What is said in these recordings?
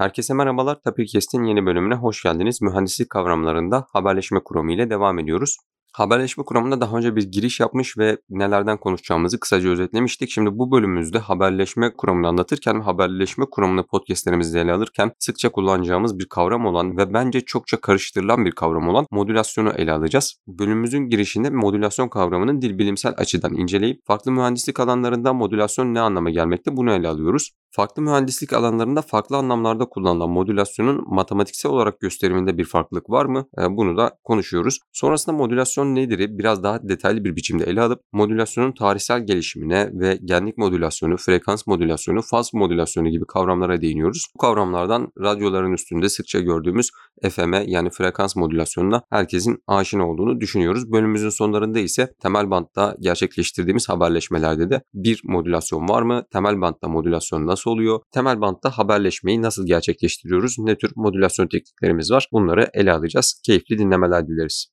Herkese merhabalar. Tapirkest'in yeni bölümüne hoş geldiniz. Mühendislik kavramlarında haberleşme kuramı ile devam ediyoruz. Haberleşme kuramında daha önce bir giriş yapmış ve nelerden konuşacağımızı kısaca özetlemiştik. Şimdi bu bölümümüzde haberleşme kuramını anlatırken ve haberleşme kuramını podcastlerimizde ele alırken sıkça kullanacağımız bir kavram olan ve bence çokça karıştırılan bir kavram olan modülasyonu ele alacağız. Bölümümüzün girişinde modülasyon kavramının dil bilimsel açıdan inceleyip farklı mühendislik alanlarında modülasyon ne anlama gelmekte bunu ele alıyoruz. Farklı mühendislik alanlarında farklı anlamlarda kullanılan modülasyonun matematiksel olarak gösteriminde bir farklılık var mı? Bunu da konuşuyoruz. Sonrasında modülasyon nedir? Biraz daha detaylı bir biçimde ele alıp modülasyonun tarihsel gelişimine ve genlik modülasyonu, frekans modülasyonu, faz modülasyonu gibi kavramlara değiniyoruz. Bu kavramlardan radyoların üstünde sıkça gördüğümüz FM yani frekans modülasyonuna herkesin aşina olduğunu düşünüyoruz. Bölümümüzün sonlarında ise temel bantta gerçekleştirdiğimiz haberleşmelerde de bir modülasyon var mı? Temel bantta modülasyon nasıl nasıl oluyor? Temel bantta haberleşmeyi nasıl gerçekleştiriyoruz? Ne tür modülasyon tekniklerimiz var? Bunları ele alacağız. Keyifli dinlemeler dileriz.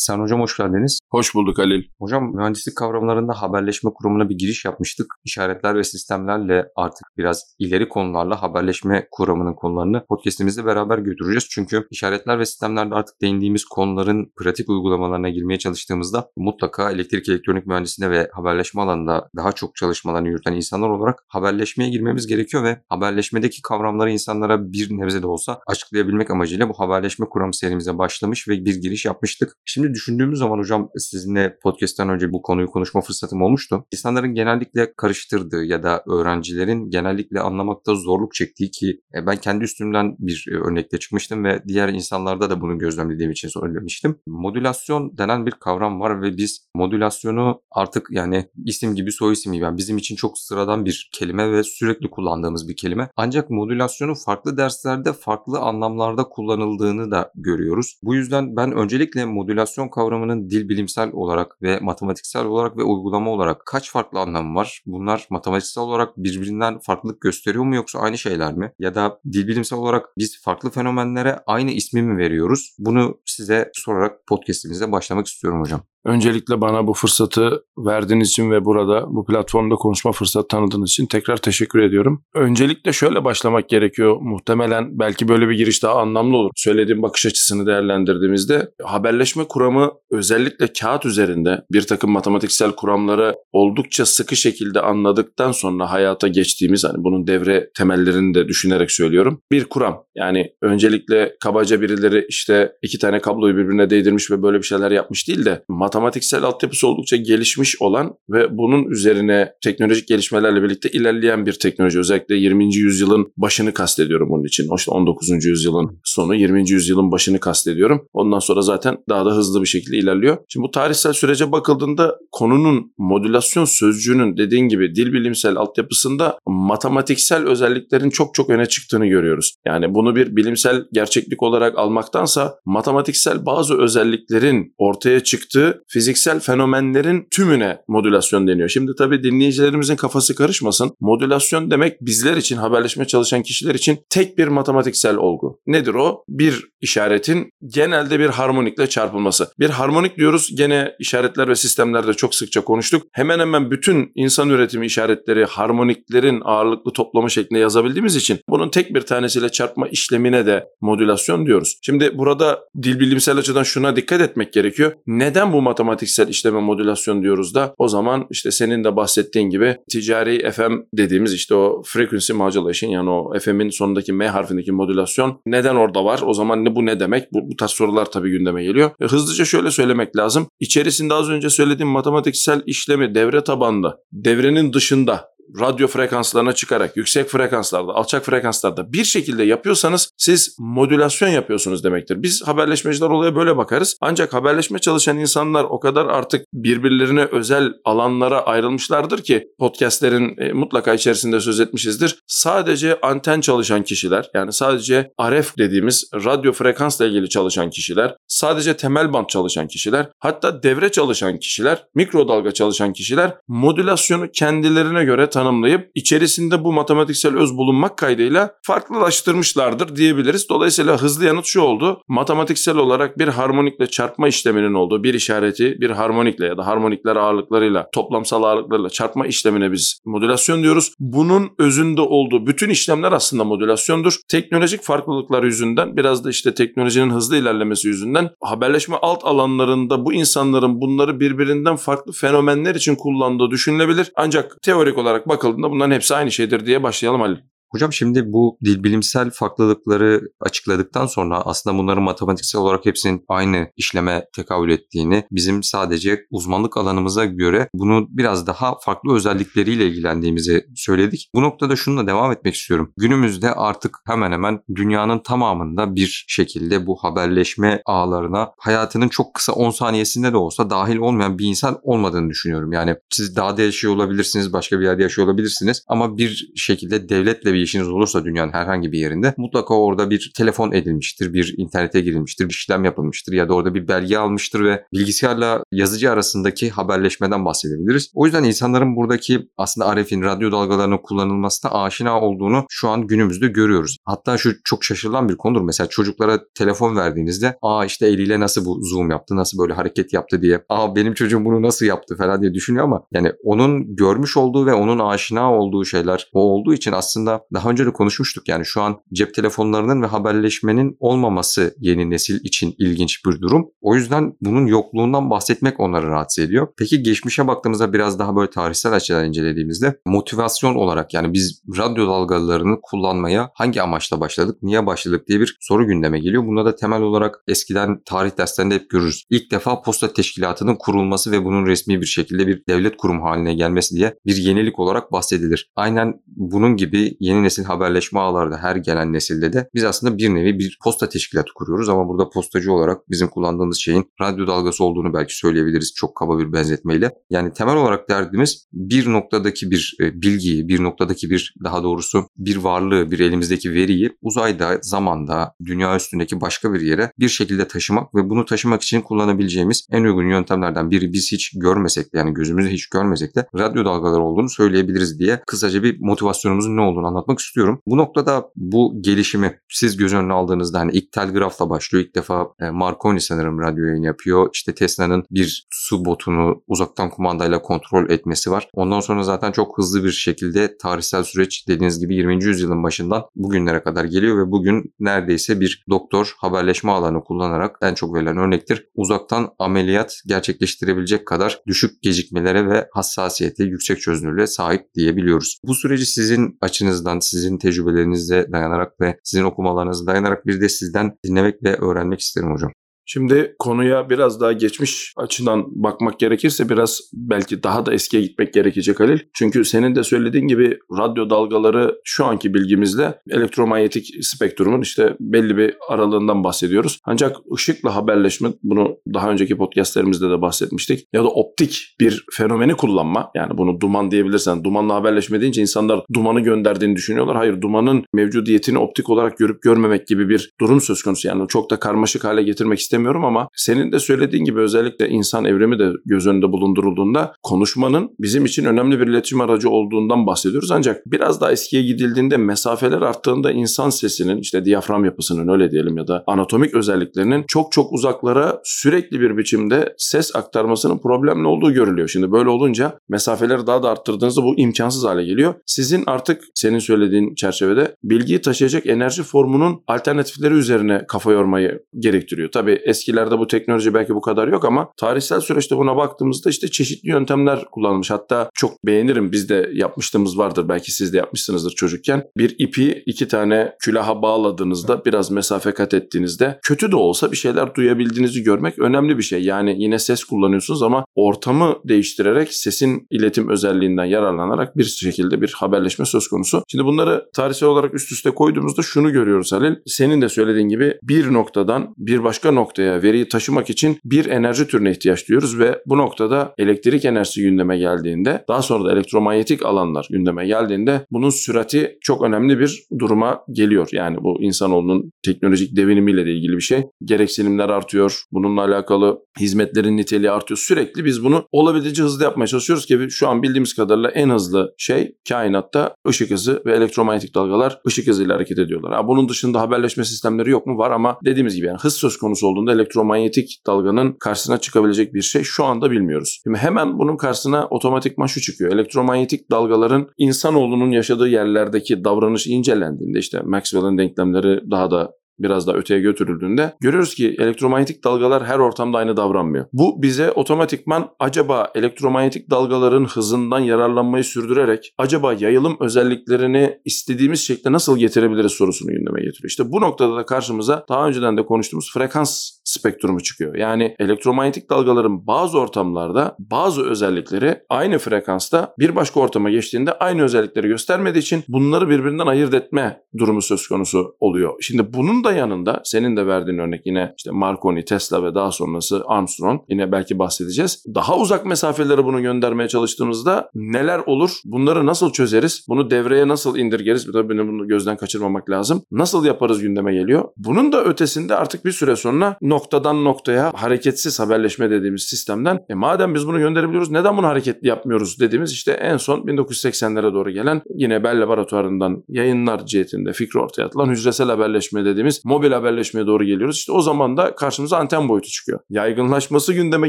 Sen hocam hoş geldiniz. Hoş bulduk Halil. Hocam mühendislik kavramlarında haberleşme kurumuna bir giriş yapmıştık. İşaretler ve sistemlerle artık biraz ileri konularla haberleşme kuramının konularını podcastimizde beraber götüreceğiz. Çünkü işaretler ve sistemlerde artık değindiğimiz konuların pratik uygulamalarına girmeye çalıştığımızda mutlaka elektrik elektronik mühendisliğinde ve haberleşme alanında daha çok çalışmalarını yürüten insanlar olarak haberleşmeye girmemiz gerekiyor ve haberleşmedeki kavramları insanlara bir nebze de olsa açıklayabilmek amacıyla bu haberleşme kuramı serimize başlamış ve bir giriş yapmıştık. Şimdi düşündüğümüz zaman hocam sizinle podcast'ten önce bu konuyu konuşma fırsatım olmuştu. İnsanların genellikle karıştırdığı ya da öğrencilerin genellikle anlamakta zorluk çektiği ki e, ben kendi üstümden bir e, örnekle çıkmıştım ve diğer insanlarda da bunu gözlemlediğim için söylemiştim. Modülasyon denen bir kavram var ve biz modülasyonu artık yani isim gibi soy isim gibi yani bizim için çok sıradan bir kelime ve sürekli kullandığımız bir kelime. Ancak modülasyonu farklı derslerde farklı anlamlarda kullanıldığını da görüyoruz. Bu yüzden ben öncelikle modülasyon kavramının dil bilimsel olarak ve matematiksel olarak ve uygulama olarak kaç farklı anlamı var? Bunlar matematiksel olarak birbirinden farklılık gösteriyor mu yoksa aynı şeyler mi? Ya da dil bilimsel olarak biz farklı fenomenlere aynı ismi mi veriyoruz? Bunu size sorarak podcastimize başlamak istiyorum hocam. Öncelikle bana bu fırsatı verdiğiniz için ve burada bu platformda konuşma fırsatı tanıdığınız için tekrar teşekkür ediyorum. Öncelikle şöyle başlamak gerekiyor. Muhtemelen belki böyle bir giriş daha anlamlı olur. Söylediğim bakış açısını değerlendirdiğimizde haberleşme kuramı özellikle kağıt üzerinde bir takım matematiksel kuramları oldukça sıkı şekilde anladıktan sonra hayata geçtiğimiz hani bunun devre temellerini de düşünerek söylüyorum. Bir kuram. Yani öncelikle kabaca birileri işte iki tane kabloyu birbirine değdirmiş ve böyle bir şeyler yapmış değil de matematiksel altyapısı oldukça gelişmiş olan ve bunun üzerine teknolojik gelişmelerle birlikte ilerleyen bir teknoloji. Özellikle 20. yüzyılın başını kastediyorum bunun için. O işte 19. yüzyılın sonu, 20. yüzyılın başını kastediyorum. Ondan sonra zaten daha da hızlı bir şekilde ilerliyor. Şimdi bu tarihsel sürece bakıldığında konunun modülasyon sözcüğünün dediğin gibi dil bilimsel altyapısında matematiksel özelliklerin çok çok öne çıktığını görüyoruz. Yani bunu bir bilimsel gerçeklik olarak almaktansa matematiksel bazı özelliklerin ortaya çıktığı fiziksel fenomenlerin tümüne modülasyon deniyor. Şimdi tabii dinleyicilerimizin kafası karışmasın. Modülasyon demek bizler için, haberleşme çalışan kişiler için tek bir matematiksel olgu. Nedir o? Bir işaretin genelde bir harmonikle çarpılması. Bir harmonik diyoruz gene işaretler ve sistemlerde çok sıkça konuştuk. Hemen hemen bütün insan üretimi işaretleri harmoniklerin ağırlıklı toplamı şeklinde yazabildiğimiz için bunun tek bir tanesiyle çarpma işlemine de modülasyon diyoruz. Şimdi burada dil bilimsel açıdan şuna dikkat etmek gerekiyor. Neden bu matematiksel işleme modülasyon diyoruz da o zaman işte senin de bahsettiğin gibi ticari FM dediğimiz işte o frequency modulation yani o FM'in sonundaki M harfindeki modülasyon neden orada var? O zaman ne bu ne demek? Bu, bu tarz sorular tabii gündeme geliyor. E, hızlıca şöyle söylemek lazım. İçerisinde az önce söylediğim matematiksel işlemi devre tabanlı, devrenin dışında radyo frekanslarına çıkarak yüksek frekanslarda, alçak frekanslarda bir şekilde yapıyorsanız siz modülasyon yapıyorsunuz demektir. Biz haberleşmeciler olaya böyle bakarız. Ancak haberleşme çalışan insanlar o kadar artık birbirlerine özel alanlara ayrılmışlardır ki podcastlerin e, mutlaka içerisinde söz etmişizdir. Sadece anten çalışan kişiler yani sadece RF dediğimiz radyo frekansla ilgili çalışan kişiler, sadece temel band çalışan kişiler, hatta devre çalışan kişiler, mikrodalga çalışan kişiler modülasyonu kendilerine göre tanımlayıp içerisinde bu matematiksel öz bulunmak kaydıyla farklılaştırmışlardır diyebiliriz. Dolayısıyla hızlı yanıt şu oldu. Matematiksel olarak bir harmonikle çarpma işleminin olduğu bir işareti bir harmonikle ya da harmonikler ağırlıklarıyla toplamsal ağırlıklarla çarpma işlemine biz modülasyon diyoruz. Bunun özünde olduğu bütün işlemler aslında modülasyondur. Teknolojik farklılıklar yüzünden biraz da işte teknolojinin hızlı ilerlemesi yüzünden haberleşme alt alanlarında bu insanların bunları birbirinden farklı fenomenler için kullandığı düşünülebilir. Ancak teorik olarak bakıldığında bunların hepsi aynı şeydir diye başlayalım Halil. Hocam şimdi bu dil bilimsel farklılıkları açıkladıktan sonra aslında bunların matematiksel olarak hepsinin aynı işleme tekabül ettiğini, bizim sadece uzmanlık alanımıza göre bunu biraz daha farklı özellikleriyle ilgilendiğimizi söyledik. Bu noktada şununla devam etmek istiyorum. Günümüzde artık hemen hemen dünyanın tamamında bir şekilde bu haberleşme ağlarına hayatının çok kısa 10 saniyesinde de olsa dahil olmayan bir insan olmadığını düşünüyorum. Yani siz dağda yaşıyor olabilirsiniz, başka bir yerde yaşıyor olabilirsiniz ama bir şekilde devletle bir bir işiniz olursa dünyanın herhangi bir yerinde mutlaka orada bir telefon edilmiştir, bir internete girilmiştir, bir işlem yapılmıştır ya da orada bir belge almıştır ve bilgisayarla yazıcı arasındaki haberleşmeden bahsedebiliriz. O yüzden insanların buradaki aslında RF'in radyo dalgalarının kullanılmasına aşina olduğunu şu an günümüzde görüyoruz. Hatta şu çok şaşırılan bir konudur. Mesela çocuklara telefon verdiğinizde aa işte eliyle nasıl bu zoom yaptı, nasıl böyle hareket yaptı diye. Aa benim çocuğum bunu nasıl yaptı falan diye düşünüyor ama yani onun görmüş olduğu ve onun aşina olduğu şeyler o olduğu için aslında daha önce de konuşmuştuk yani şu an cep telefonlarının ve haberleşmenin olmaması yeni nesil için ilginç bir durum. O yüzden bunun yokluğundan bahsetmek onları rahatsız ediyor. Peki geçmişe baktığımızda biraz daha böyle tarihsel açıdan incelediğimizde motivasyon olarak yani biz radyo dalgalarını kullanmaya hangi amaçla başladık, niye başladık diye bir soru gündeme geliyor. Bunda da temel olarak eskiden tarih derslerinde hep görürüz. İlk defa posta teşkilatının kurulması ve bunun resmi bir şekilde bir devlet kurumu haline gelmesi diye bir yenilik olarak bahsedilir. Aynen bunun gibi yeni yeni nesil haberleşme ağlarda her gelen nesilde de biz aslında bir nevi bir posta teşkilatı kuruyoruz ama burada postacı olarak bizim kullandığımız şeyin radyo dalgası olduğunu belki söyleyebiliriz çok kaba bir benzetmeyle. Yani temel olarak derdimiz bir noktadaki bir e, bilgiyi, bir noktadaki bir daha doğrusu bir varlığı, bir elimizdeki veriyi uzayda, zamanda, dünya üstündeki başka bir yere bir şekilde taşımak ve bunu taşımak için kullanabileceğimiz en uygun yöntemlerden biri biz hiç görmesek de yani gözümüzde hiç görmesek de radyo dalgaları olduğunu söyleyebiliriz diye kısaca bir motivasyonumuzun ne olduğunu anlatmak anlatmak istiyorum. Bu noktada bu gelişimi siz göz önüne aldığınızda hani ilk telgrafla başlıyor. İlk defa e, Marconi sanırım radyo yayın yapıyor. İşte Tesla'nın bir su botunu uzaktan kumandayla kontrol etmesi var. Ondan sonra zaten çok hızlı bir şekilde tarihsel süreç dediğiniz gibi 20. yüzyılın başından bugünlere kadar geliyor ve bugün neredeyse bir doktor haberleşme alanı kullanarak en çok verilen örnektir. Uzaktan ameliyat gerçekleştirebilecek kadar düşük gecikmelere ve hassasiyete, yüksek çözünürlüğe sahip diyebiliyoruz. Bu süreci sizin açınızdan sizin tecrübelerinize dayanarak ve sizin okumalarınıza dayanarak bir de sizden dinlemek ve öğrenmek isterim hocam. Şimdi konuya biraz daha geçmiş açıdan bakmak gerekirse biraz belki daha da eskiye gitmek gerekecek Halil. Çünkü senin de söylediğin gibi radyo dalgaları şu anki bilgimizle elektromanyetik spektrumun işte belli bir aralığından bahsediyoruz. Ancak ışıkla haberleşme bunu daha önceki podcastlerimizde de bahsetmiştik. Ya da optik bir fenomeni kullanma yani bunu duman diyebilirsen dumanla haberleşme deyince insanlar dumanı gönderdiğini düşünüyorlar. Hayır dumanın mevcudiyetini optik olarak görüp görmemek gibi bir durum söz konusu. Yani çok da karmaşık hale getirmek istemiyorum istemiyorum ama senin de söylediğin gibi özellikle insan evrimi de göz önünde bulundurulduğunda konuşmanın bizim için önemli bir iletişim aracı olduğundan bahsediyoruz. Ancak biraz daha eskiye gidildiğinde mesafeler arttığında insan sesinin işte diyafram yapısının öyle diyelim ya da anatomik özelliklerinin çok çok uzaklara sürekli bir biçimde ses aktarmasının problemli olduğu görülüyor. Şimdi böyle olunca mesafeleri daha da arttırdığınızda bu imkansız hale geliyor. Sizin artık senin söylediğin çerçevede bilgiyi taşıyacak enerji formunun alternatifleri üzerine kafa yormayı gerektiriyor. Tabii eskilerde bu teknoloji belki bu kadar yok ama tarihsel süreçte buna baktığımızda işte çeşitli yöntemler kullanılmış. Hatta çok beğenirim biz de yapmıştığımız vardır belki siz de yapmışsınızdır çocukken. Bir ipi iki tane külaha bağladığınızda biraz mesafe kat ettiğinizde kötü de olsa bir şeyler duyabildiğinizi görmek önemli bir şey. Yani yine ses kullanıyorsunuz ama ortamı değiştirerek sesin iletim özelliğinden yararlanarak bir şekilde bir haberleşme söz konusu. Şimdi bunları tarihsel olarak üst üste koyduğumuzda şunu görüyoruz Halil. Senin de söylediğin gibi bir noktadan bir başka nokta noktaya veriyi taşımak için bir enerji türüne ihtiyaç duyuyoruz ve bu noktada elektrik enerjisi gündeme geldiğinde daha sonra da elektromanyetik alanlar gündeme geldiğinde bunun sürati çok önemli bir duruma geliyor. Yani bu insanoğlunun teknolojik devinimiyle de ilgili bir şey. Gereksinimler artıyor. Bununla alakalı hizmetlerin niteliği artıyor. Sürekli biz bunu olabildiğince hızlı yapmaya çalışıyoruz ki şu an bildiğimiz kadarıyla en hızlı şey kainatta ışık hızı ve elektromanyetik dalgalar ışık hızıyla hareket ediyorlar. Ha, bunun dışında haberleşme sistemleri yok mu? Var ama dediğimiz gibi yani hız söz konusu olduğunda elektromanyetik dalganın karşısına çıkabilecek bir şey şu anda bilmiyoruz. Şimdi hemen bunun karşısına otomatikman şu çıkıyor. Elektromanyetik dalgaların insanoğlunun yaşadığı yerlerdeki davranışı incelendiğinde işte Maxwell'in denklemleri daha da biraz daha öteye götürüldüğünde görüyoruz ki elektromanyetik dalgalar her ortamda aynı davranmıyor. Bu bize otomatikman acaba elektromanyetik dalgaların hızından yararlanmayı sürdürerek acaba yayılım özelliklerini istediğimiz şekilde nasıl getirebiliriz sorusunu gündeme getiriyor. İşte bu noktada da karşımıza daha önceden de konuştuğumuz frekans spektrumu çıkıyor. Yani elektromanyetik dalgaların bazı ortamlarda bazı özellikleri aynı frekansta bir başka ortama geçtiğinde aynı özellikleri göstermediği için bunları birbirinden ayırt etme durumu söz konusu oluyor. Şimdi bunun da yanında senin de verdiğin örnek yine işte Marconi, Tesla ve daha sonrası Armstrong yine belki bahsedeceğiz. Daha uzak mesafelere bunu göndermeye çalıştığımızda neler olur? Bunları nasıl çözeriz? Bunu devreye nasıl indirgeriz? Tabii bunu gözden kaçırmamak lazım. Nasıl yaparız gündeme geliyor. Bunun da ötesinde artık bir süre sonra noktadan noktaya hareketsiz haberleşme dediğimiz sistemden e madem biz bunu gönderebiliyoruz neden bunu hareketli yapmıyoruz dediğimiz işte en son 1980'lere doğru gelen yine Bell Laboratuvarı'ndan yayınlar cihetinde fikri ortaya atılan hücresel haberleşme dediğimiz mobil haberleşmeye doğru geliyoruz. İşte o zaman da karşımıza anten boyutu çıkıyor. Yaygınlaşması gündeme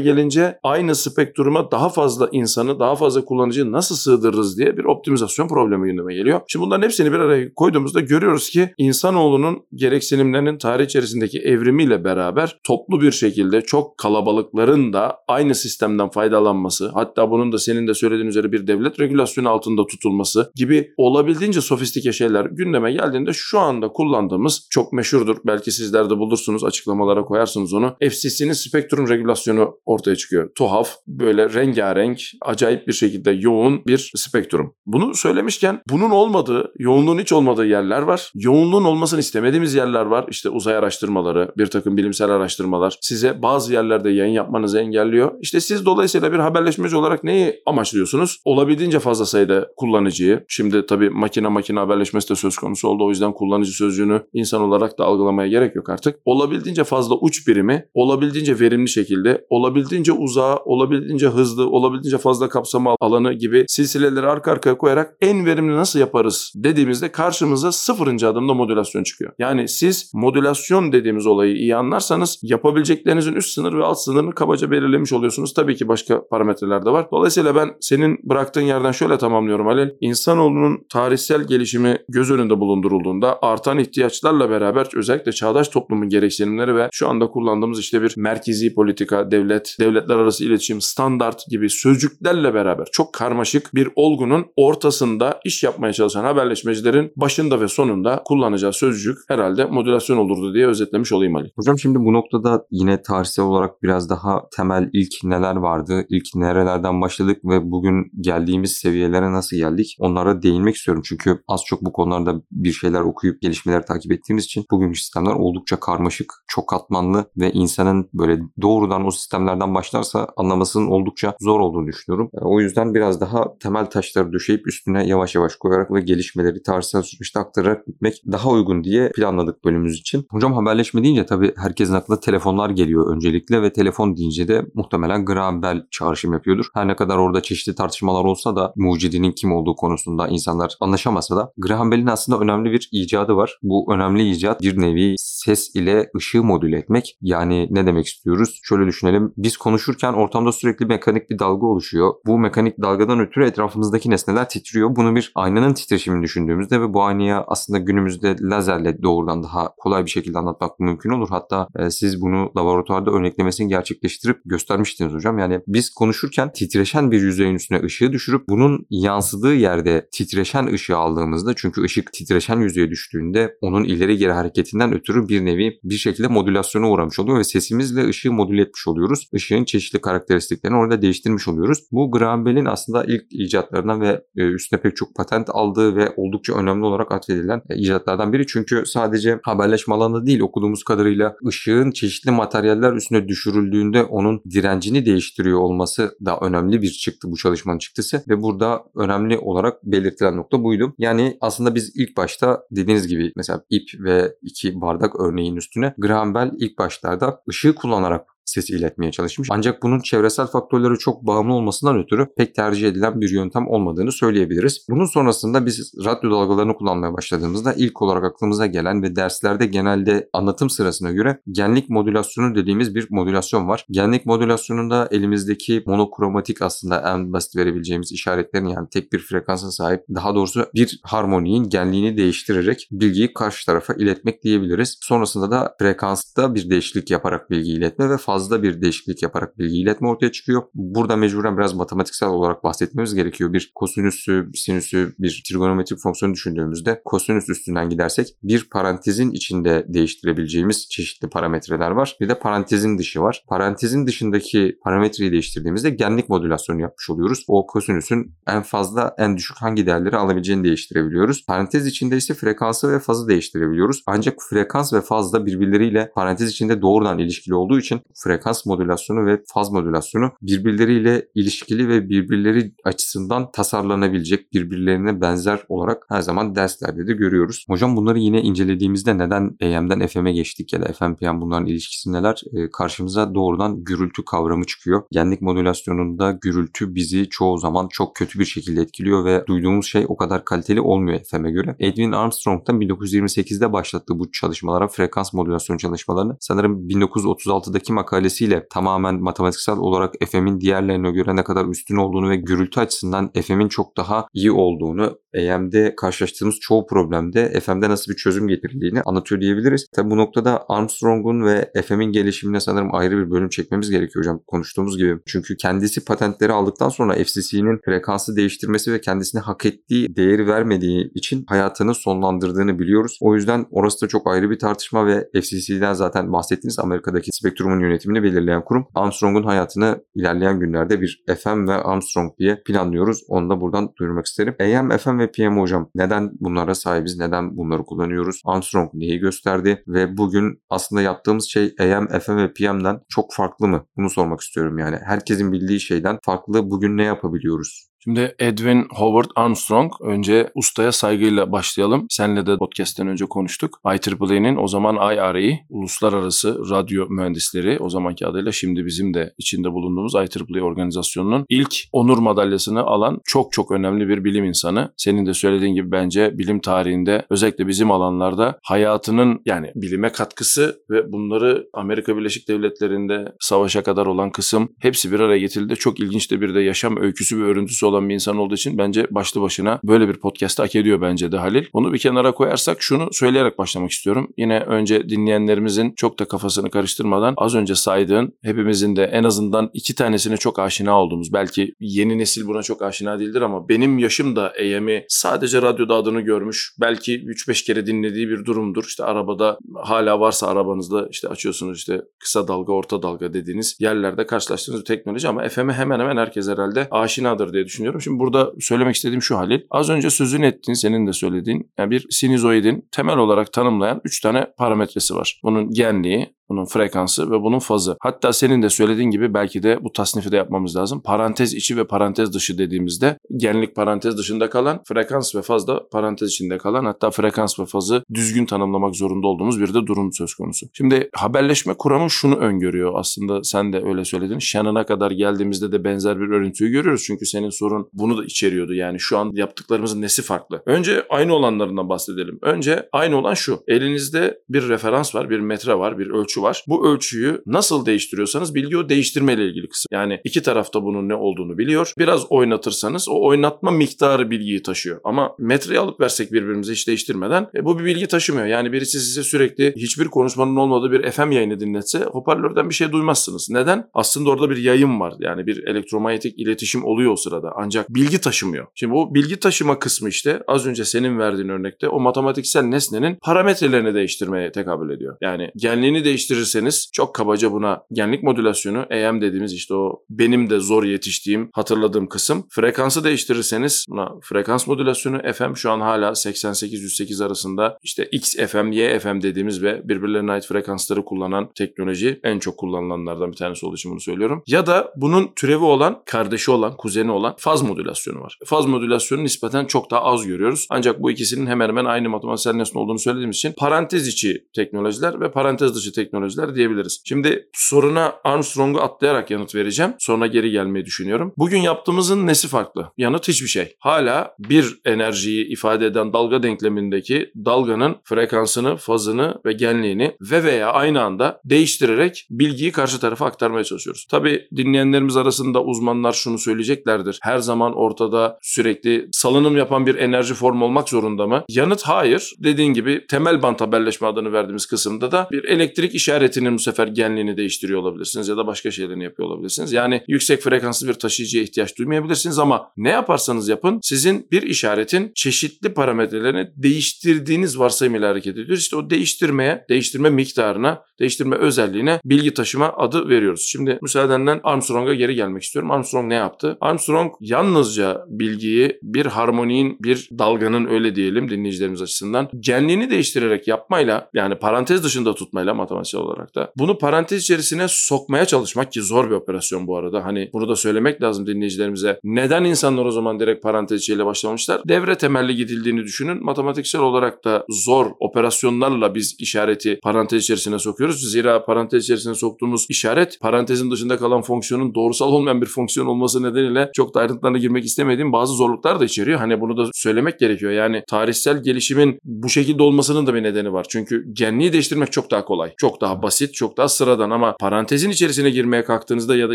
gelince aynı spektruma daha fazla insanı, daha fazla kullanıcıyı nasıl sığdırırız diye bir optimizasyon problemi gündeme geliyor. Şimdi bunların hepsini bir araya koyduğumuzda görüyoruz ki insanoğlunun gereksinimlerinin tarih içerisindeki evrimiyle beraber toplu bir şekilde çok kalabalıkların da aynı sistemden faydalanması, hatta bunun da senin de söylediğin üzere bir devlet regülasyonu altında tutulması gibi olabildiğince sofistike şeyler gündeme geldiğinde şu anda kullandığımız çok meşhurdur. Belki sizler de bulursunuz, açıklamalara koyarsınız onu. FCC'nin spektrum regülasyonu ortaya çıkıyor. Tuhaf, böyle rengarenk, acayip bir şekilde yoğun bir spektrum. Bunu söylemişken bunun olmadığı, yoğunluğun hiç olmadığı yerler var. Yoğunluğun olmasını istemediğimiz yerler var. İşte uzay araştırmaları, bir takım bilimsel araştırmalar size bazı yerlerde yayın yapmanızı engelliyor. İşte siz dolayısıyla bir haberleşmeci olarak neyi amaçlıyorsunuz? Olabildiğince fazla sayıda kullanıcıyı, şimdi tabii makine makine haberleşmesi de söz konusu oldu. O yüzden kullanıcı sözcüğünü insan olarak da algılamaya gerek yok artık. Olabildiğince fazla uç birimi, olabildiğince verimli şekilde, olabildiğince uzağa, olabildiğince hızlı, olabildiğince fazla kapsama alanı gibi silsileleri arka arkaya koyarak en verimli nasıl yaparız dediğimizde karşımıza sıfırıncı adımda modülasyon çıkıyor. Yani siz modülasyon dediğimiz olayı iyi anlarsanız yapabileceklerinizin üst sınır ve alt sınırını kabaca belirlemiş oluyorsunuz. Tabii ki başka parametreler de var. Dolayısıyla ben senin bıraktığın yerden şöyle tamamlıyorum Halil. İnsanoğlunun tarihsel gelişimi göz önünde bulundurulduğunda artan ihtiyaçlarla beraber özellikle çağdaş toplumun gereksinimleri ve şu anda kullandığımız işte bir merkezi politika, devlet, devletler arası iletişim, standart gibi sözcüklerle beraber çok karmaşık bir olgunun ortasında iş yapmaya çalışan haberleşmecilerin başında ve sonunda kullanacağı sözcük herhalde modülasyon olurdu diye özetlemiş olayım Ali. Hocam şimdi bu noktada yine tarihsel olarak biraz daha temel ilk neler vardı, ilk nerelerden başladık ve bugün geldiğimiz seviyelere nasıl geldik onlara değinmek istiyorum. Çünkü az çok bu konularda bir şeyler okuyup gelişmeleri takip ettiğimiz için bugünkü sistemler oldukça karmaşık, çok katmanlı ve insanın böyle doğrudan o sistemlerden başlarsa anlamasının oldukça zor olduğunu düşünüyorum. E, O yüzden biraz daha temel taşları düşeyip üstüne yavaş yavaş koyarak ve gelişmeleri tarihsel süreçte aktararak gitmek daha uygun diye planladık bölümümüz için. Hocam haberleşme deyince tabii herkesin aklına telefonlar geliyor öncelikle ve telefon deyince de muhtemelen Graham Bell çağrışım yapıyordur. Her ne kadar orada çeşitli tartışmalar olsa da mucidinin kim olduğu konusunda insanlar anlaşamasa da Graham Bell'in aslında önemli bir icadı var. Bu önemli icat bir nevi ses ile ışığı modüle etmek. Yani ne demek istiyoruz? Şöyle düşünelim. Biz konuşurken ortamda sürekli mekanik bir dalga oluşuyor. Bu mekanik dalgadan ötürü etrafımızdaki nesneler titriyor. Bunu bir aynanın titreşimini düşündüğümüzde ve bu aynaya aslında günümüzde lazerle doğrudan daha kolay bir şekilde anlatmak mümkün olur. Hatta e, siz bunu laboratuvarda örneklemesini gerçekleştirip göstermiştiniz hocam. Yani biz konuşurken titreşen bir yüzeyin üstüne ışığı düşürüp bunun yansıdığı yerde titreşen ışığı aldığımızda çünkü ışık titreşen yüzeye düştüğünde onun ileri geri hareket hareketinden ötürü bir nevi bir şekilde modülasyona uğramış oluyor ve sesimizle ışığı modüle etmiş oluyoruz. Işığın çeşitli karakteristiklerini orada değiştirmiş oluyoruz. Bu Graham Bell'in aslında ilk icatlarından ve e, üstüne pek çok patent aldığı ve oldukça önemli olarak atfedilen e, icatlardan biri. Çünkü sadece haberleşme alanında değil okuduğumuz kadarıyla ışığın çeşitli materyaller üstüne düşürüldüğünde onun direncini değiştiriyor olması da önemli bir çıktı bu çalışmanın çıktısı ve burada önemli olarak belirtilen nokta buydu. Yani aslında biz ilk başta dediğiniz gibi mesela ip ve iki bardak örneğin üstüne. Graham Bell ilk başlarda ışığı kullanarak sesi iletmeye çalışmış. Ancak bunun çevresel faktörlere çok bağımlı olmasından ötürü pek tercih edilen bir yöntem olmadığını söyleyebiliriz. Bunun sonrasında biz radyo dalgalarını kullanmaya başladığımızda ilk olarak aklımıza gelen ve derslerde genelde anlatım sırasına göre genlik modülasyonu dediğimiz bir modülasyon var. Genlik modülasyonunda elimizdeki monokromatik aslında en basit verebileceğimiz işaretlerin yani tek bir frekansa sahip daha doğrusu bir harmoniyin genliğini değiştirerek bilgiyi karşı tarafa iletmek diyebiliriz. Sonrasında da frekansta bir değişiklik yaparak bilgi iletme ve fazla bir değişiklik yaparak bilgi iletme ortaya çıkıyor. Burada mecburen biraz matematiksel olarak bahsetmemiz gerekiyor. Bir kosinüsü, sinüsü, bir trigonometrik fonksiyon düşündüğümüzde kosinüs üstünden gidersek bir parantezin içinde değiştirebileceğimiz çeşitli parametreler var. Bir de parantezin dışı var. Parantezin dışındaki parametreyi değiştirdiğimizde genlik modülasyonu yapmış oluyoruz. O kosinüsün en fazla en düşük hangi değerleri alabileceğini değiştirebiliyoruz. Parantez içinde ise frekansı ve fazı değiştirebiliyoruz. Ancak frekans ve faz da birbirleriyle parantez içinde doğrudan ilişkili olduğu için frekans modülasyonu ve faz modülasyonu birbirleriyle ilişkili ve birbirleri açısından tasarlanabilecek, birbirlerine benzer olarak her zaman derslerde de görüyoruz. Hocam bunları yine incelediğimizde neden AM'den FM'e geçtik ya da FM PM bunların ilişkisi neler? Ee, karşımıza doğrudan gürültü kavramı çıkıyor. Genlik modülasyonunda gürültü bizi çoğu zaman çok kötü bir şekilde etkiliyor ve duyduğumuz şey o kadar kaliteli olmuyor FM'e göre. Edwin Armstrong'dan 1928'de başlattığı bu çalışmalara, frekans modülasyon çalışmalarını sanırım 1936'daki makalesiyle tamamen matematiksel olarak FM'in diğerlerine göre ne kadar üstün olduğunu ve gürültü açısından FM'in çok daha iyi olduğunu AM'de karşılaştığımız çoğu problemde FM'de nasıl bir çözüm getirildiğini anlatıyor diyebiliriz. Tabi bu noktada Armstrong'un ve FM'in gelişimine sanırım ayrı bir bölüm çekmemiz gerekiyor hocam konuştuğumuz gibi. Çünkü kendisi patentleri aldıktan sonra FCC'nin frekansı değiştirmesi ve kendisine hak ettiği değeri vermediği için hayatını sonlandırdığını biliyoruz. O yüzden orası da çok ayrı bir tartışma ve FCC'den zaten bahsettiğiniz Amerika'daki spektrumun yönetimini belirleyen kurum. Armstrong'un hayatını ilerleyen günlerde bir FM ve Armstrong diye planlıyoruz. Onu da buradan duyurmak isterim. AM, FM ve PM hocam neden bunlara sahibiz? Neden bunları kullanıyoruz? Armstrong neyi gösterdi? Ve bugün aslında yaptığımız şey AM, FM ve PM'den çok farklı mı? Bunu sormak istiyorum yani. Herkesin bildiği şeyden farklı bugün ne yapabiliyoruz? Şimdi Edwin Howard Armstrong önce ustaya saygıyla başlayalım. Senle de podcast'ten önce konuştuk. IEEE'nin o zaman IRE Uluslararası Radyo Mühendisleri o zamanki adıyla şimdi bizim de içinde bulunduğumuz IEEE organizasyonunun ilk onur madalyasını alan çok çok önemli bir bilim insanı. Senin de söylediğin gibi bence bilim tarihinde özellikle bizim alanlarda hayatının yani bilime katkısı ve bunları Amerika Birleşik Devletleri'nde savaşa kadar olan kısım hepsi bir araya getirildi. Çok ilginç de bir de yaşam öyküsü ve örüntüsü olan bir insan olduğu için bence başlı başına böyle bir podcast hak ediyor bence de Halil. Onu bir kenara koyarsak şunu söyleyerek başlamak istiyorum. Yine önce dinleyenlerimizin çok da kafasını karıştırmadan az önce saydığın hepimizin de en azından iki tanesine çok aşina olduğumuz belki yeni nesil buna çok aşina değildir ama benim yaşım da AM'i sadece radyoda adını görmüş belki 3-5 kere dinlediği bir durumdur. İşte arabada hala varsa arabanızda işte açıyorsunuz işte kısa dalga orta dalga dediğiniz yerlerde karşılaştığınız bir teknoloji ama FM'e hemen hemen herkes herhalde aşinadır diye düşünüyorum. Şimdi burada söylemek istediğim şu Halil. Az önce sözünü ettiğin, senin de söylediğin yani bir sinusoidin temel olarak tanımlayan 3 tane parametresi var. Bunun genliği, bunun frekansı ve bunun fazı. Hatta senin de söylediğin gibi belki de bu tasnifi de yapmamız lazım. Parantez içi ve parantez dışı dediğimizde genlik parantez dışında kalan, frekans ve faz da parantez içinde kalan hatta frekans ve fazı düzgün tanımlamak zorunda olduğumuz bir de durum söz konusu. Şimdi haberleşme kuramı şunu öngörüyor aslında sen de öyle söyledin. Shannon'a kadar geldiğimizde de benzer bir örüntüyü görüyoruz. Çünkü senin sorun bunu da içeriyordu. Yani şu an yaptıklarımızın nesi farklı? Önce aynı olanlarından bahsedelim. Önce aynı olan şu. Elinizde bir referans var, bir metre var, bir ölçü var. Bu ölçüyü nasıl değiştiriyorsanız bilgi o değiştirmeyle ilgili kısım. Yani iki tarafta bunun ne olduğunu biliyor. Biraz oynatırsanız o oynatma miktarı bilgiyi taşıyor. Ama metreyi alıp versek birbirimize hiç değiştirmeden e, bu bir bilgi taşımıyor. Yani birisi size sürekli hiçbir konuşmanın olmadığı bir FM yayını dinletse hoparlörden bir şey duymazsınız. Neden? Aslında orada bir yayın var. Yani bir elektromanyetik iletişim oluyor o sırada. Ancak bilgi taşımıyor. Şimdi bu bilgi taşıma kısmı işte az önce senin verdiğin örnekte o matematiksel nesnenin parametrelerini değiştirmeye tekabül ediyor. Yani genliğini değiştirirseniz çok kabaca buna genlik modülasyonu AM dediğimiz işte o benim de zor yetiştiğim hatırladığım kısım. Frekansı değiştirirseniz buna frekans modülasyonu FM şu an hala 88-108 arasında işte XFM, YFM dediğimiz ve birbirlerine ait frekansları kullanan teknoloji en çok kullanılanlardan bir tanesi olduğu için bunu söylüyorum. Ya da bunun türevi olan, kardeşi olan, kuzeni olan faz modülasyonu var. Faz modülasyonu nispeten çok daha az görüyoruz. Ancak bu ikisinin hemen hemen aynı matematiksel nesne olduğunu söylediğimiz için parantez içi teknolojiler ve parantez dışı teknolojiler diyebiliriz. Şimdi soruna Armstrong'u atlayarak yanıt vereceğim. Sonra geri gelmeyi düşünüyorum. Bugün yaptığımızın nesi farklı? Yanıt hiçbir şey. Hala bir enerjiyi ifade eden dalga denklemindeki dalganın frekansını, fazını ve genliğini ve veya aynı anda değiştirerek bilgiyi karşı tarafa aktarmaya çalışıyoruz. Tabi dinleyenlerimiz arasında uzmanlar şunu söyleyeceklerdir. Her zaman ortada sürekli salınım yapan bir enerji formu olmak zorunda mı? Yanıt hayır. Dediğin gibi temel bant haberleşme adını verdiğimiz kısımda da bir elektrik işaretinin bu sefer genliğini değiştiriyor olabilirsiniz ya da başka şeylerini yapıyor olabilirsiniz. Yani yüksek frekanslı bir taşıyıcıya ihtiyaç duymayabilirsiniz ama ne yaparsanız yapın sizin bir işaretin çeşitli parametrelerini değiştirdiğiniz varsayımıyla hareket ediyoruz. İşte o değiştirmeye, değiştirme miktarına, değiştirme özelliğine bilgi taşıma adı veriyoruz. Şimdi müsaadenle Armstrong'a geri gelmek istiyorum. Armstrong ne yaptı? Armstrong yalnızca bilgiyi bir harmoniğin, bir dalganın öyle diyelim dinleyicilerimiz açısından genliğini değiştirerek yapmayla yani parantez dışında tutmayla matematiksel olarak da bunu parantez içerisine sokmaya çalışmak ki zor bir operasyon bu arada. Hani bunu da söylemek lazım dinleyicilerimize. Neden insanlar o zaman direkt parantez içiyle başlamışlar? Devre temelli gidildiğini düşünün. Matematiksel olarak da zor operasyonlarla biz işareti parantez içerisine sokuyoruz. Zira parantez içerisine soktuğumuz işaret parantezin dışında kalan fonksiyonun doğrusal olmayan bir fonksiyon olması nedeniyle çok da ayrıntılarına girmek istemediğim bazı zorluklar da içeriyor. Hani bunu da söylemek gerekiyor. Yani tarihsel gelişimin bu şekilde olmasının da bir nedeni var. Çünkü genliği değiştirmek çok daha kolay. Çok daha basit, çok daha sıradan ama parantezin içerisine girmeye kalktığınızda ya da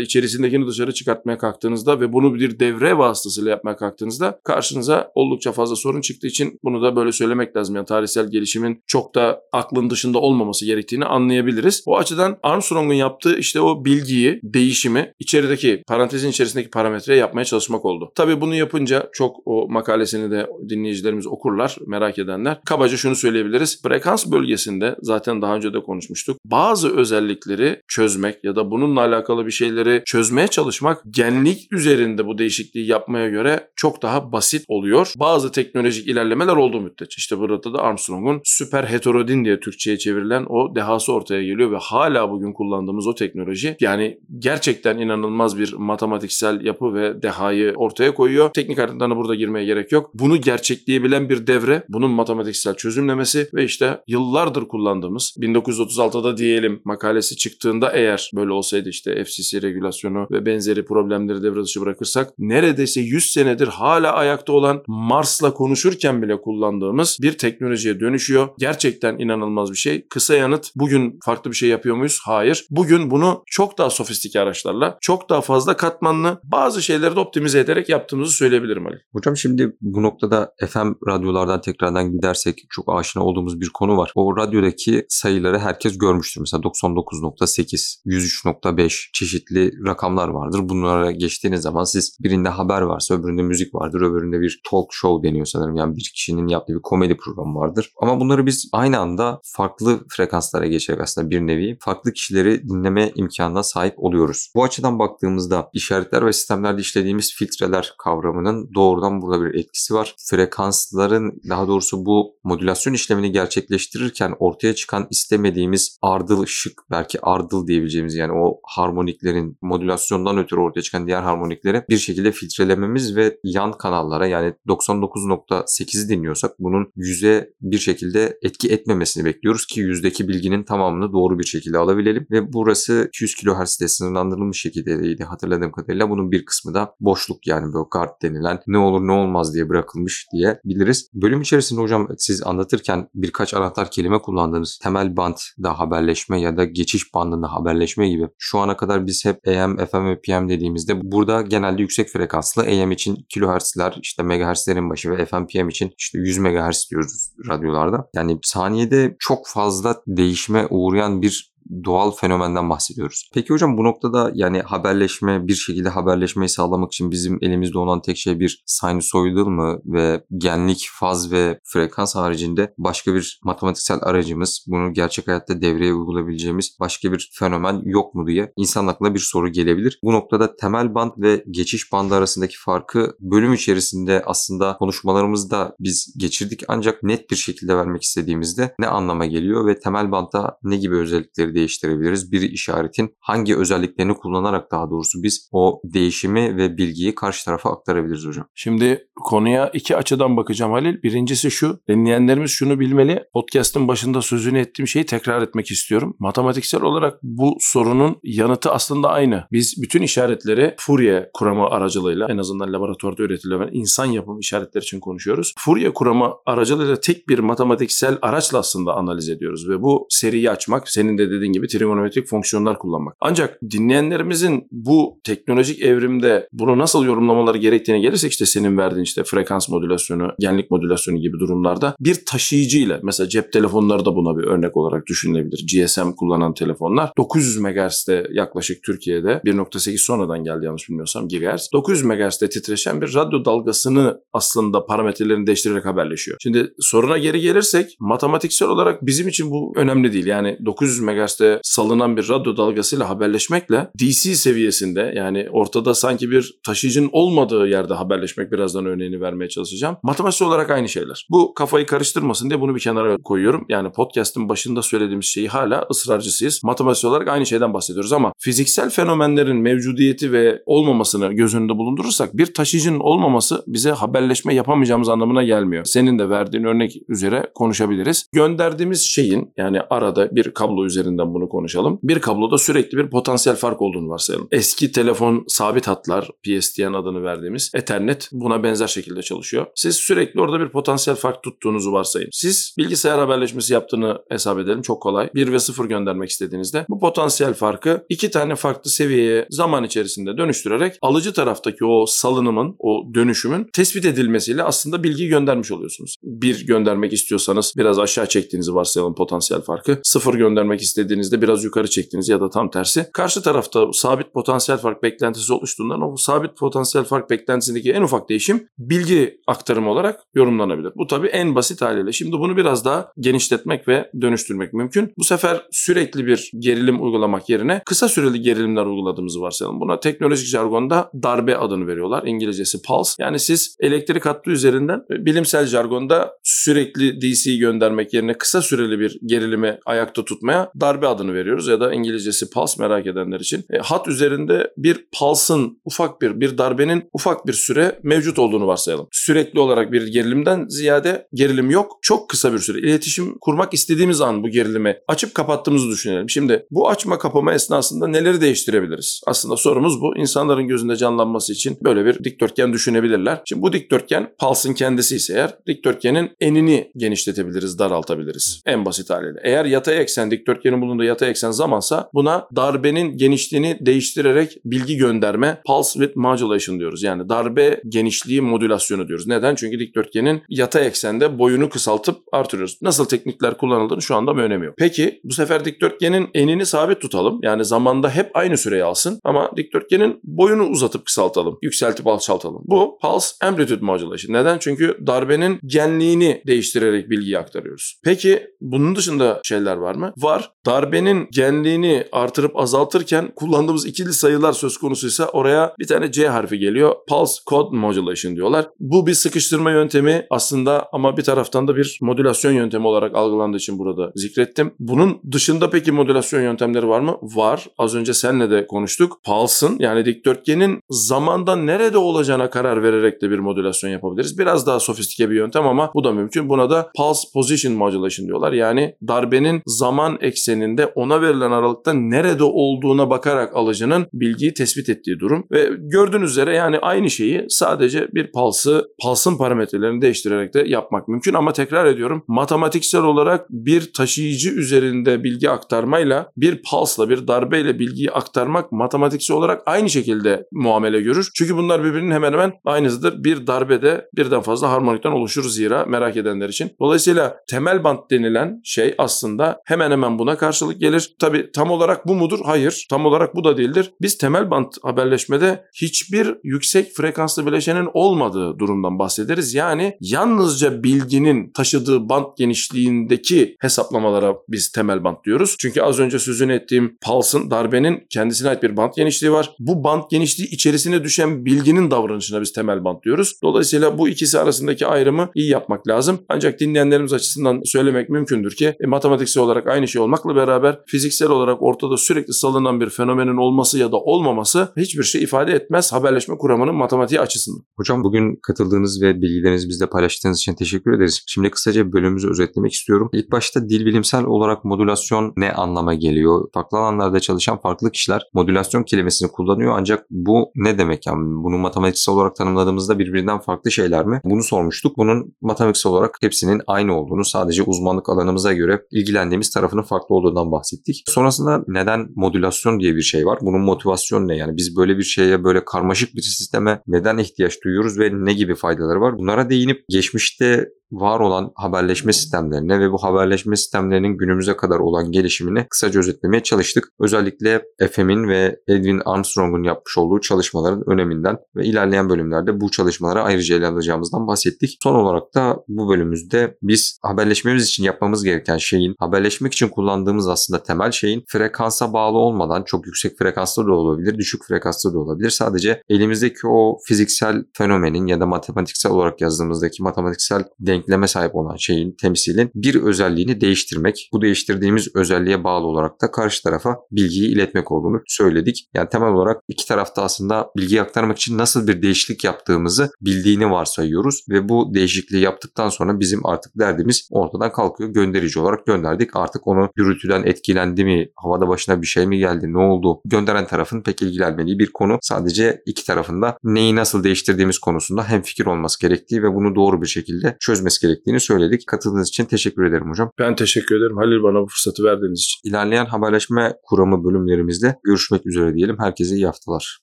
içerisindekini dışarı çıkartmaya kalktığınızda ve bunu bir devre vasıtasıyla yapmaya kalktığınızda karşınıza oldukça fazla sorun çıktığı için bunu da böyle söylemek lazım. Yani tarihsel gelişimin çok da aklın dışında olmaması gerektiğini anlayabiliriz. O açıdan Armstrong'un yaptığı işte o bilgiyi, değişimi içerideki parantezin içerisindeki parametreye yapmaya çalışmak oldu. Tabii bunu yapınca çok o makalesini de dinleyicilerimiz okurlar, merak edenler. Kabaca şunu söyleyebiliriz. Frekans bölgesinde zaten daha önce de konuşmuştuk. Bazı özellikleri çözmek ya da bununla alakalı bir şeyleri çözmeye çalışmak genlik üzerinde bu değişikliği yapmaya göre çok daha basit oluyor. Bazı teknolojik ilerlemeler olduğu müddetçe. İşte burada da Armstrong'un süper heterodin diye Türkçe'ye çevrilen o dehası ortaya geliyor ve hala bugün kullandığımız o teknoloji yani gerçekten inanılmaz bir matematiksel yapı ve dehayı ortaya koyuyor. Teknik ayrıntılarına burada girmeye gerek yok. Bunu gerçekleyebilen bir devre, bunun matematiksel çözümlemesi ve işte yıllardır kullandığımız 1936'da diyelim makalesi çıktığında eğer böyle olsaydı işte FCC regülasyonu ve benzeri problemleri devre dışı bırakırsak neredeyse 100 senedir hala ayakta olan Mars'la konuşurken bile kullandığımız bir teknolojiye dönüşüyor. Gerçekten inanılmaz bir şey. Kısa yanıt bugün farklı bir şey yapıyor muyuz? Hayır. Bugün bunu çok daha sofistike araçlarla, çok daha fazla katmanlı bazı şeyleri de optimize ederek yaptığımızı söyleyebilirim Ali. Hocam şimdi bu noktada FM radyolardan tekrardan gidersek çok aşina olduğumuz bir konu var. O radyodaki sayıları herkes görmüştür. Mesela 99.8, 103.5 çeşitli rakamlar vardır. Bunlara geçtiğiniz zaman siz birinde haber varsa öbüründe müzik vardır, öbüründe bir talk show deniyor sanırım. Yani bir kişinin yaptığı bir komedi programı vardır. Ama bunları biz aynı anda farklı frekanslara geçerek aslında bir nevi farklı kişileri dinleme imkanına sahip oluyoruz. Bu açıdan baktığımızda işaretler ve sistemlerde işlediğimiz filtreler kavramının doğrudan burada bir etkisi var. Frekansların daha doğrusu bu modülasyon işlemini gerçekleştirirken ortaya çıkan istemediğimiz ardıl ışık belki ardıl diyebileceğimiz yani o harmoniklerin modülasyondan ötürü ortaya çıkan diğer harmonikleri bir şekilde filtrelememiz ve yan kanallara yani 99.8'i dinliyorsak bunun yüze bir şekilde etki etmemesini bekliyoruz ki yüzdeki bilginin tamamını doğru bir şekilde alabilelim ve burası 200 kHz ile sınırlandırılmış şekildeydi hatırladığım kadarıyla. Bunun bir kısmı da boşluk yani böyle guard denilen ne olur ne olmaz diye bırakılmış diye biliriz. Bölüm içerisinde hocam siz anlatırken birkaç anahtar kelime kullandınız. Temel bant da haberleşme ya da geçiş bandında haberleşme gibi. Şu ana kadar biz hep AM, FM ve PM dediğimizde burada genelde yüksek frekanslı AM için kilohertzler işte megahertzlerin başı ve FM, PM için işte 100 megahertz diyoruz radyolarda. Yani saniyede çok fazla değişime uğrayan bir doğal fenomenden bahsediyoruz. Peki hocam bu noktada yani haberleşme bir şekilde haberleşmeyi sağlamak için bizim elimizde olan tek şey bir sinusoidal mı ve genlik, faz ve frekans haricinde başka bir matematiksel aracımız bunu gerçek hayatta devreye uygulayabileceğimiz başka bir fenomen yok mu diye insan aklına bir soru gelebilir. Bu noktada temel band ve geçiş bandı arasındaki farkı bölüm içerisinde aslında konuşmalarımızda biz geçirdik ancak net bir şekilde vermek istediğimizde ne anlama geliyor ve temel bandda ne gibi özellikleri değiştirebiliriz? Bir işaretin hangi özelliklerini kullanarak daha doğrusu biz o değişimi ve bilgiyi karşı tarafa aktarabiliriz hocam? Şimdi konuya iki açıdan bakacağım Halil. Birincisi şu, dinleyenlerimiz şunu bilmeli. Podcast'ın başında sözünü ettiğim şeyi tekrar etmek istiyorum. Matematiksel olarak bu sorunun yanıtı aslında aynı. Biz bütün işaretleri Fourier kuramı aracılığıyla en azından laboratuvarda üretilen insan yapım işaretleri için konuşuyoruz. Fourier kuramı aracılığıyla tek bir matematiksel araçla aslında analiz ediyoruz ve bu seriyi açmak, senin de dediğin gibi trigonometrik fonksiyonlar kullanmak. Ancak dinleyenlerimizin bu teknolojik evrimde bunu nasıl yorumlamaları gerektiğine gelirsek işte senin verdiğin işte frekans modülasyonu, genlik modülasyonu gibi durumlarda bir taşıyıcıyla mesela cep telefonları da buna bir örnek olarak düşünülebilir. GSM kullanan telefonlar 900 MHz'de yaklaşık Türkiye'de 1.8 sonradan geldi yanlış bilmiyorsam GHz. 900 MHz'de titreşen bir radyo dalgasını aslında parametrelerini değiştirerek haberleşiyor. Şimdi soruna geri gelirsek matematiksel olarak bizim için bu önemli değil. Yani 900 MHz'de salınan bir radyo dalgasıyla haberleşmekle DC seviyesinde yani ortada sanki bir taşıyıcının olmadığı yerde haberleşmek birazdan örneğini vermeye çalışacağım. Matematiksel olarak aynı şeyler. Bu kafayı karıştırmasın diye bunu bir kenara koyuyorum. Yani podcast'ın başında söylediğimiz şeyi hala ısrarcısıyız. Matematiksel olarak aynı şeyden bahsediyoruz ama fiziksel fenomenlerin mevcudiyeti ve olmamasını göz önünde bulundurursak bir taşıyıcının olmaması bize haberleşme yapamayacağımız anlamına gelmiyor. Senin de verdiğin örnek üzere konuşabiliriz. Gönderdiğimiz şeyin yani arada bir kablo üzerinden bunu konuşalım. Bir kabloda sürekli bir potansiyel fark olduğunu varsayalım. Eski telefon sabit hatlar PSTN adını verdiğimiz Ethernet buna benzer şekilde çalışıyor. Siz sürekli orada bir potansiyel fark tuttuğunuzu varsayın. Siz bilgisayar haberleşmesi yaptığını hesap edelim. Çok kolay. 1 ve 0 göndermek istediğinizde bu potansiyel farkı iki tane farklı seviyeye zaman içerisinde dönüştürerek alıcı taraftaki o salınımın, o dönüşümün tespit edilmesiyle aslında bilgi göndermiş oluyorsunuz. Bir göndermek istiyorsanız biraz aşağı çektiğinizi varsayalım potansiyel farkı. Sıfır göndermek istediğinizde biraz yukarı çektiğiniz ya da tam tersi. Karşı tarafta sabit potansiyel fark beklentisi oluştuğundan o sabit potansiyel fark beklentisindeki en ufak değişim bilgi aktarımı olarak yorumlanabilir. Bu tabii en basit haliyle. Şimdi bunu biraz daha genişletmek ve dönüştürmek mümkün. Bu sefer sürekli bir gerilim uygulamak yerine kısa süreli gerilimler uyguladığımızı varsayalım. Buna teknolojik jargonda darbe adını veriyorlar. İngilizcesi pulse. Yani siz elektrik hattı üzerinden bilimsel jargonda sürekli DC göndermek yerine kısa süreli bir gerilimi ayakta tutmaya darbe adını veriyoruz ya da İngilizcesi pulse merak edenler için. E, hat üzerinde bir pulse'ın ufak bir bir darbenin ufak bir süre mevcut olduğunu varsayalım. Sürekli olarak bir gerilimden ziyade gerilim yok. Çok kısa bir süre. İletişim kurmak istediğimiz an bu gerilimi açıp kapattığımızı düşünelim. Şimdi bu açma kapama esnasında neleri değiştirebiliriz? Aslında sorumuz bu. İnsanların gözünde canlanması için böyle bir dikdörtgen düşünebilirler. Şimdi bu dikdörtgen pulse'ın kendisi ise eğer dikdörtgenin enini genişletebiliriz, daraltabiliriz. En basit haliyle. Eğer yatay eksen dikdörtgenin bulunduğu yatay eksen zamansa buna darbenin genişliğini değiştirerek bilgi gönderme pulse width modulation diyoruz. Yani darbe genişliği modülasyonu diyoruz. Neden? Çünkü dikdörtgenin yatay eksende boyunu kısaltıp artırıyoruz. Nasıl teknikler kullanıldığını şu anda bir önemi yok. Peki bu sefer dikdörtgenin enini sabit tutalım. Yani zamanda hep aynı süreyi alsın ama dikdörtgenin boyunu uzatıp kısaltalım. Yükseltip alçaltalım. Bu pulse amplitude modulation. Neden? Çünkü darbenin genliğini değiştirerek bilgiyi aktarıyoruz. Peki bunun dışında şeyler var mı? Var. Darbenin genliğini artırıp azaltırken kullandığımız ikili sayılar söz konusuysa oraya bir tane C harfi geliyor. Pulse Code Modulation diyorlar. Bu bir sıkıştırma yöntemi aslında ama bir taraftan da bir modülasyon yöntemi olarak algılandığı için burada zikrettim. Bunun dışında peki modülasyon yöntemleri var mı? Var. Az önce senle de konuştuk. Pulse'ın yani dikdörtgenin zamanda nerede olacağına karar vererek de bir modülasyon yapabiliriz. Biraz daha sofistike bir yöntem ama bu da mümkün. Buna da Pulse Position Modulation diyorlar. Yani darbenin zaman eksenini gerektiğinde ona verilen aralıkta nerede olduğuna bakarak alıcının bilgiyi tespit ettiği durum. Ve gördüğünüz üzere yani aynı şeyi sadece bir pulse'ı, pulse'ın parametrelerini değiştirerek de yapmak mümkün. Ama tekrar ediyorum matematiksel olarak bir taşıyıcı üzerinde bilgi aktarmayla bir pulse'la bir darbeyle bilgiyi aktarmak matematiksel olarak aynı şekilde muamele görür. Çünkü bunlar birbirinin hemen hemen aynısıdır. Bir darbede birden fazla harmonikten oluşur zira merak edenler için. Dolayısıyla temel band denilen şey aslında hemen hemen buna karşılık gelir. Tabi tam olarak bu mudur? Hayır. Tam olarak bu da değildir. Biz temel band haberleşmede hiçbir yüksek frekanslı bileşenin olmadığı durumdan bahsederiz. Yani yalnızca bilginin taşıdığı band genişliğindeki hesaplamalara biz temel band diyoruz. Çünkü az önce sözünü ettiğim pulse'ın, darbenin kendisine ait bir band genişliği var. Bu band genişliği içerisine düşen bilginin davranışına biz temel band diyoruz. Dolayısıyla bu ikisi arasındaki ayrımı iyi yapmak lazım. Ancak dinleyenlerimiz açısından söylemek mümkündür ki e, matematiksel olarak aynı şey olmakla beraber fiziksel olarak ortada sürekli salınan bir fenomenin olması ya da olmaması hiçbir şey ifade etmez haberleşme kuramının matematiği açısından. Hocam bugün katıldığınız ve bilgilerinizi bizle paylaştığınız için teşekkür ederiz. Şimdi kısaca bölümümüzü özetlemek istiyorum. İlk başta dil bilimsel olarak modülasyon ne anlama geliyor? Farklı alanlarda çalışan farklı kişiler modülasyon kelimesini kullanıyor ancak bu ne demek? Yani bunu matematiksel olarak tanımladığımızda birbirinden farklı şeyler mi? Bunu sormuştuk. Bunun matematiksel olarak hepsinin aynı olduğunu sadece uzmanlık alanımıza göre ilgilendiğimiz tarafının farklı olduğundan bahsettik. Sonrasında neden modülasyon diye bir şey var? Bunun motivasyon ne? Yani biz böyle bir şeye böyle karmaşık bir sisteme neden ihtiyaç duyuyoruz ve ne gibi faydaları var? Bunlara değinip geçmişte var olan haberleşme sistemlerine ve bu haberleşme sistemlerinin günümüze kadar olan gelişimini kısaca özetlemeye çalıştık. Özellikle FM'in ve Edwin Armstrong'un yapmış olduğu çalışmaların öneminden ve ilerleyen bölümlerde bu çalışmalara ayrıca ele alacağımızdan bahsettik. Son olarak da bu bölümümüzde biz haberleşmemiz için yapmamız gereken şeyin, haberleşmek için kullandığımız aslında temel şeyin frekansa bağlı olmadan çok yüksek frekanslı da olabilir, düşük frekanslı da olabilir. Sadece elimizdeki o fiziksel fenomenin ya da matematiksel olarak yazdığımızdaki matematiksel denkleme sahip olan şeyin, temsilin bir özelliğini değiştirmek. Bu değiştirdiğimiz özelliğe bağlı olarak da karşı tarafa bilgiyi iletmek olduğunu söyledik. Yani temel olarak iki tarafta aslında bilgi aktarmak için nasıl bir değişiklik yaptığımızı bildiğini varsayıyoruz ve bu değişikliği yaptıktan sonra bizim artık derdimiz ortadan kalkıyor. Gönderici olarak gönderdik. Artık onu gürültüden etkilendi mi, havada başına bir şey mi geldi, ne oldu? Gönderen tarafın pek ilgilenmediği bir konu. Sadece iki tarafında neyi nasıl değiştirdiğimiz konusunda hem fikir olması gerektiği ve bunu doğru bir şekilde çözmesi gerektiğini söyledik. Katıldığınız için teşekkür ederim hocam. Ben teşekkür ederim Halil bana bu fırsatı verdiğiniz için. İlerleyen haberleşme kuramı bölümlerimizde görüşmek üzere diyelim. Herkese iyi haftalar.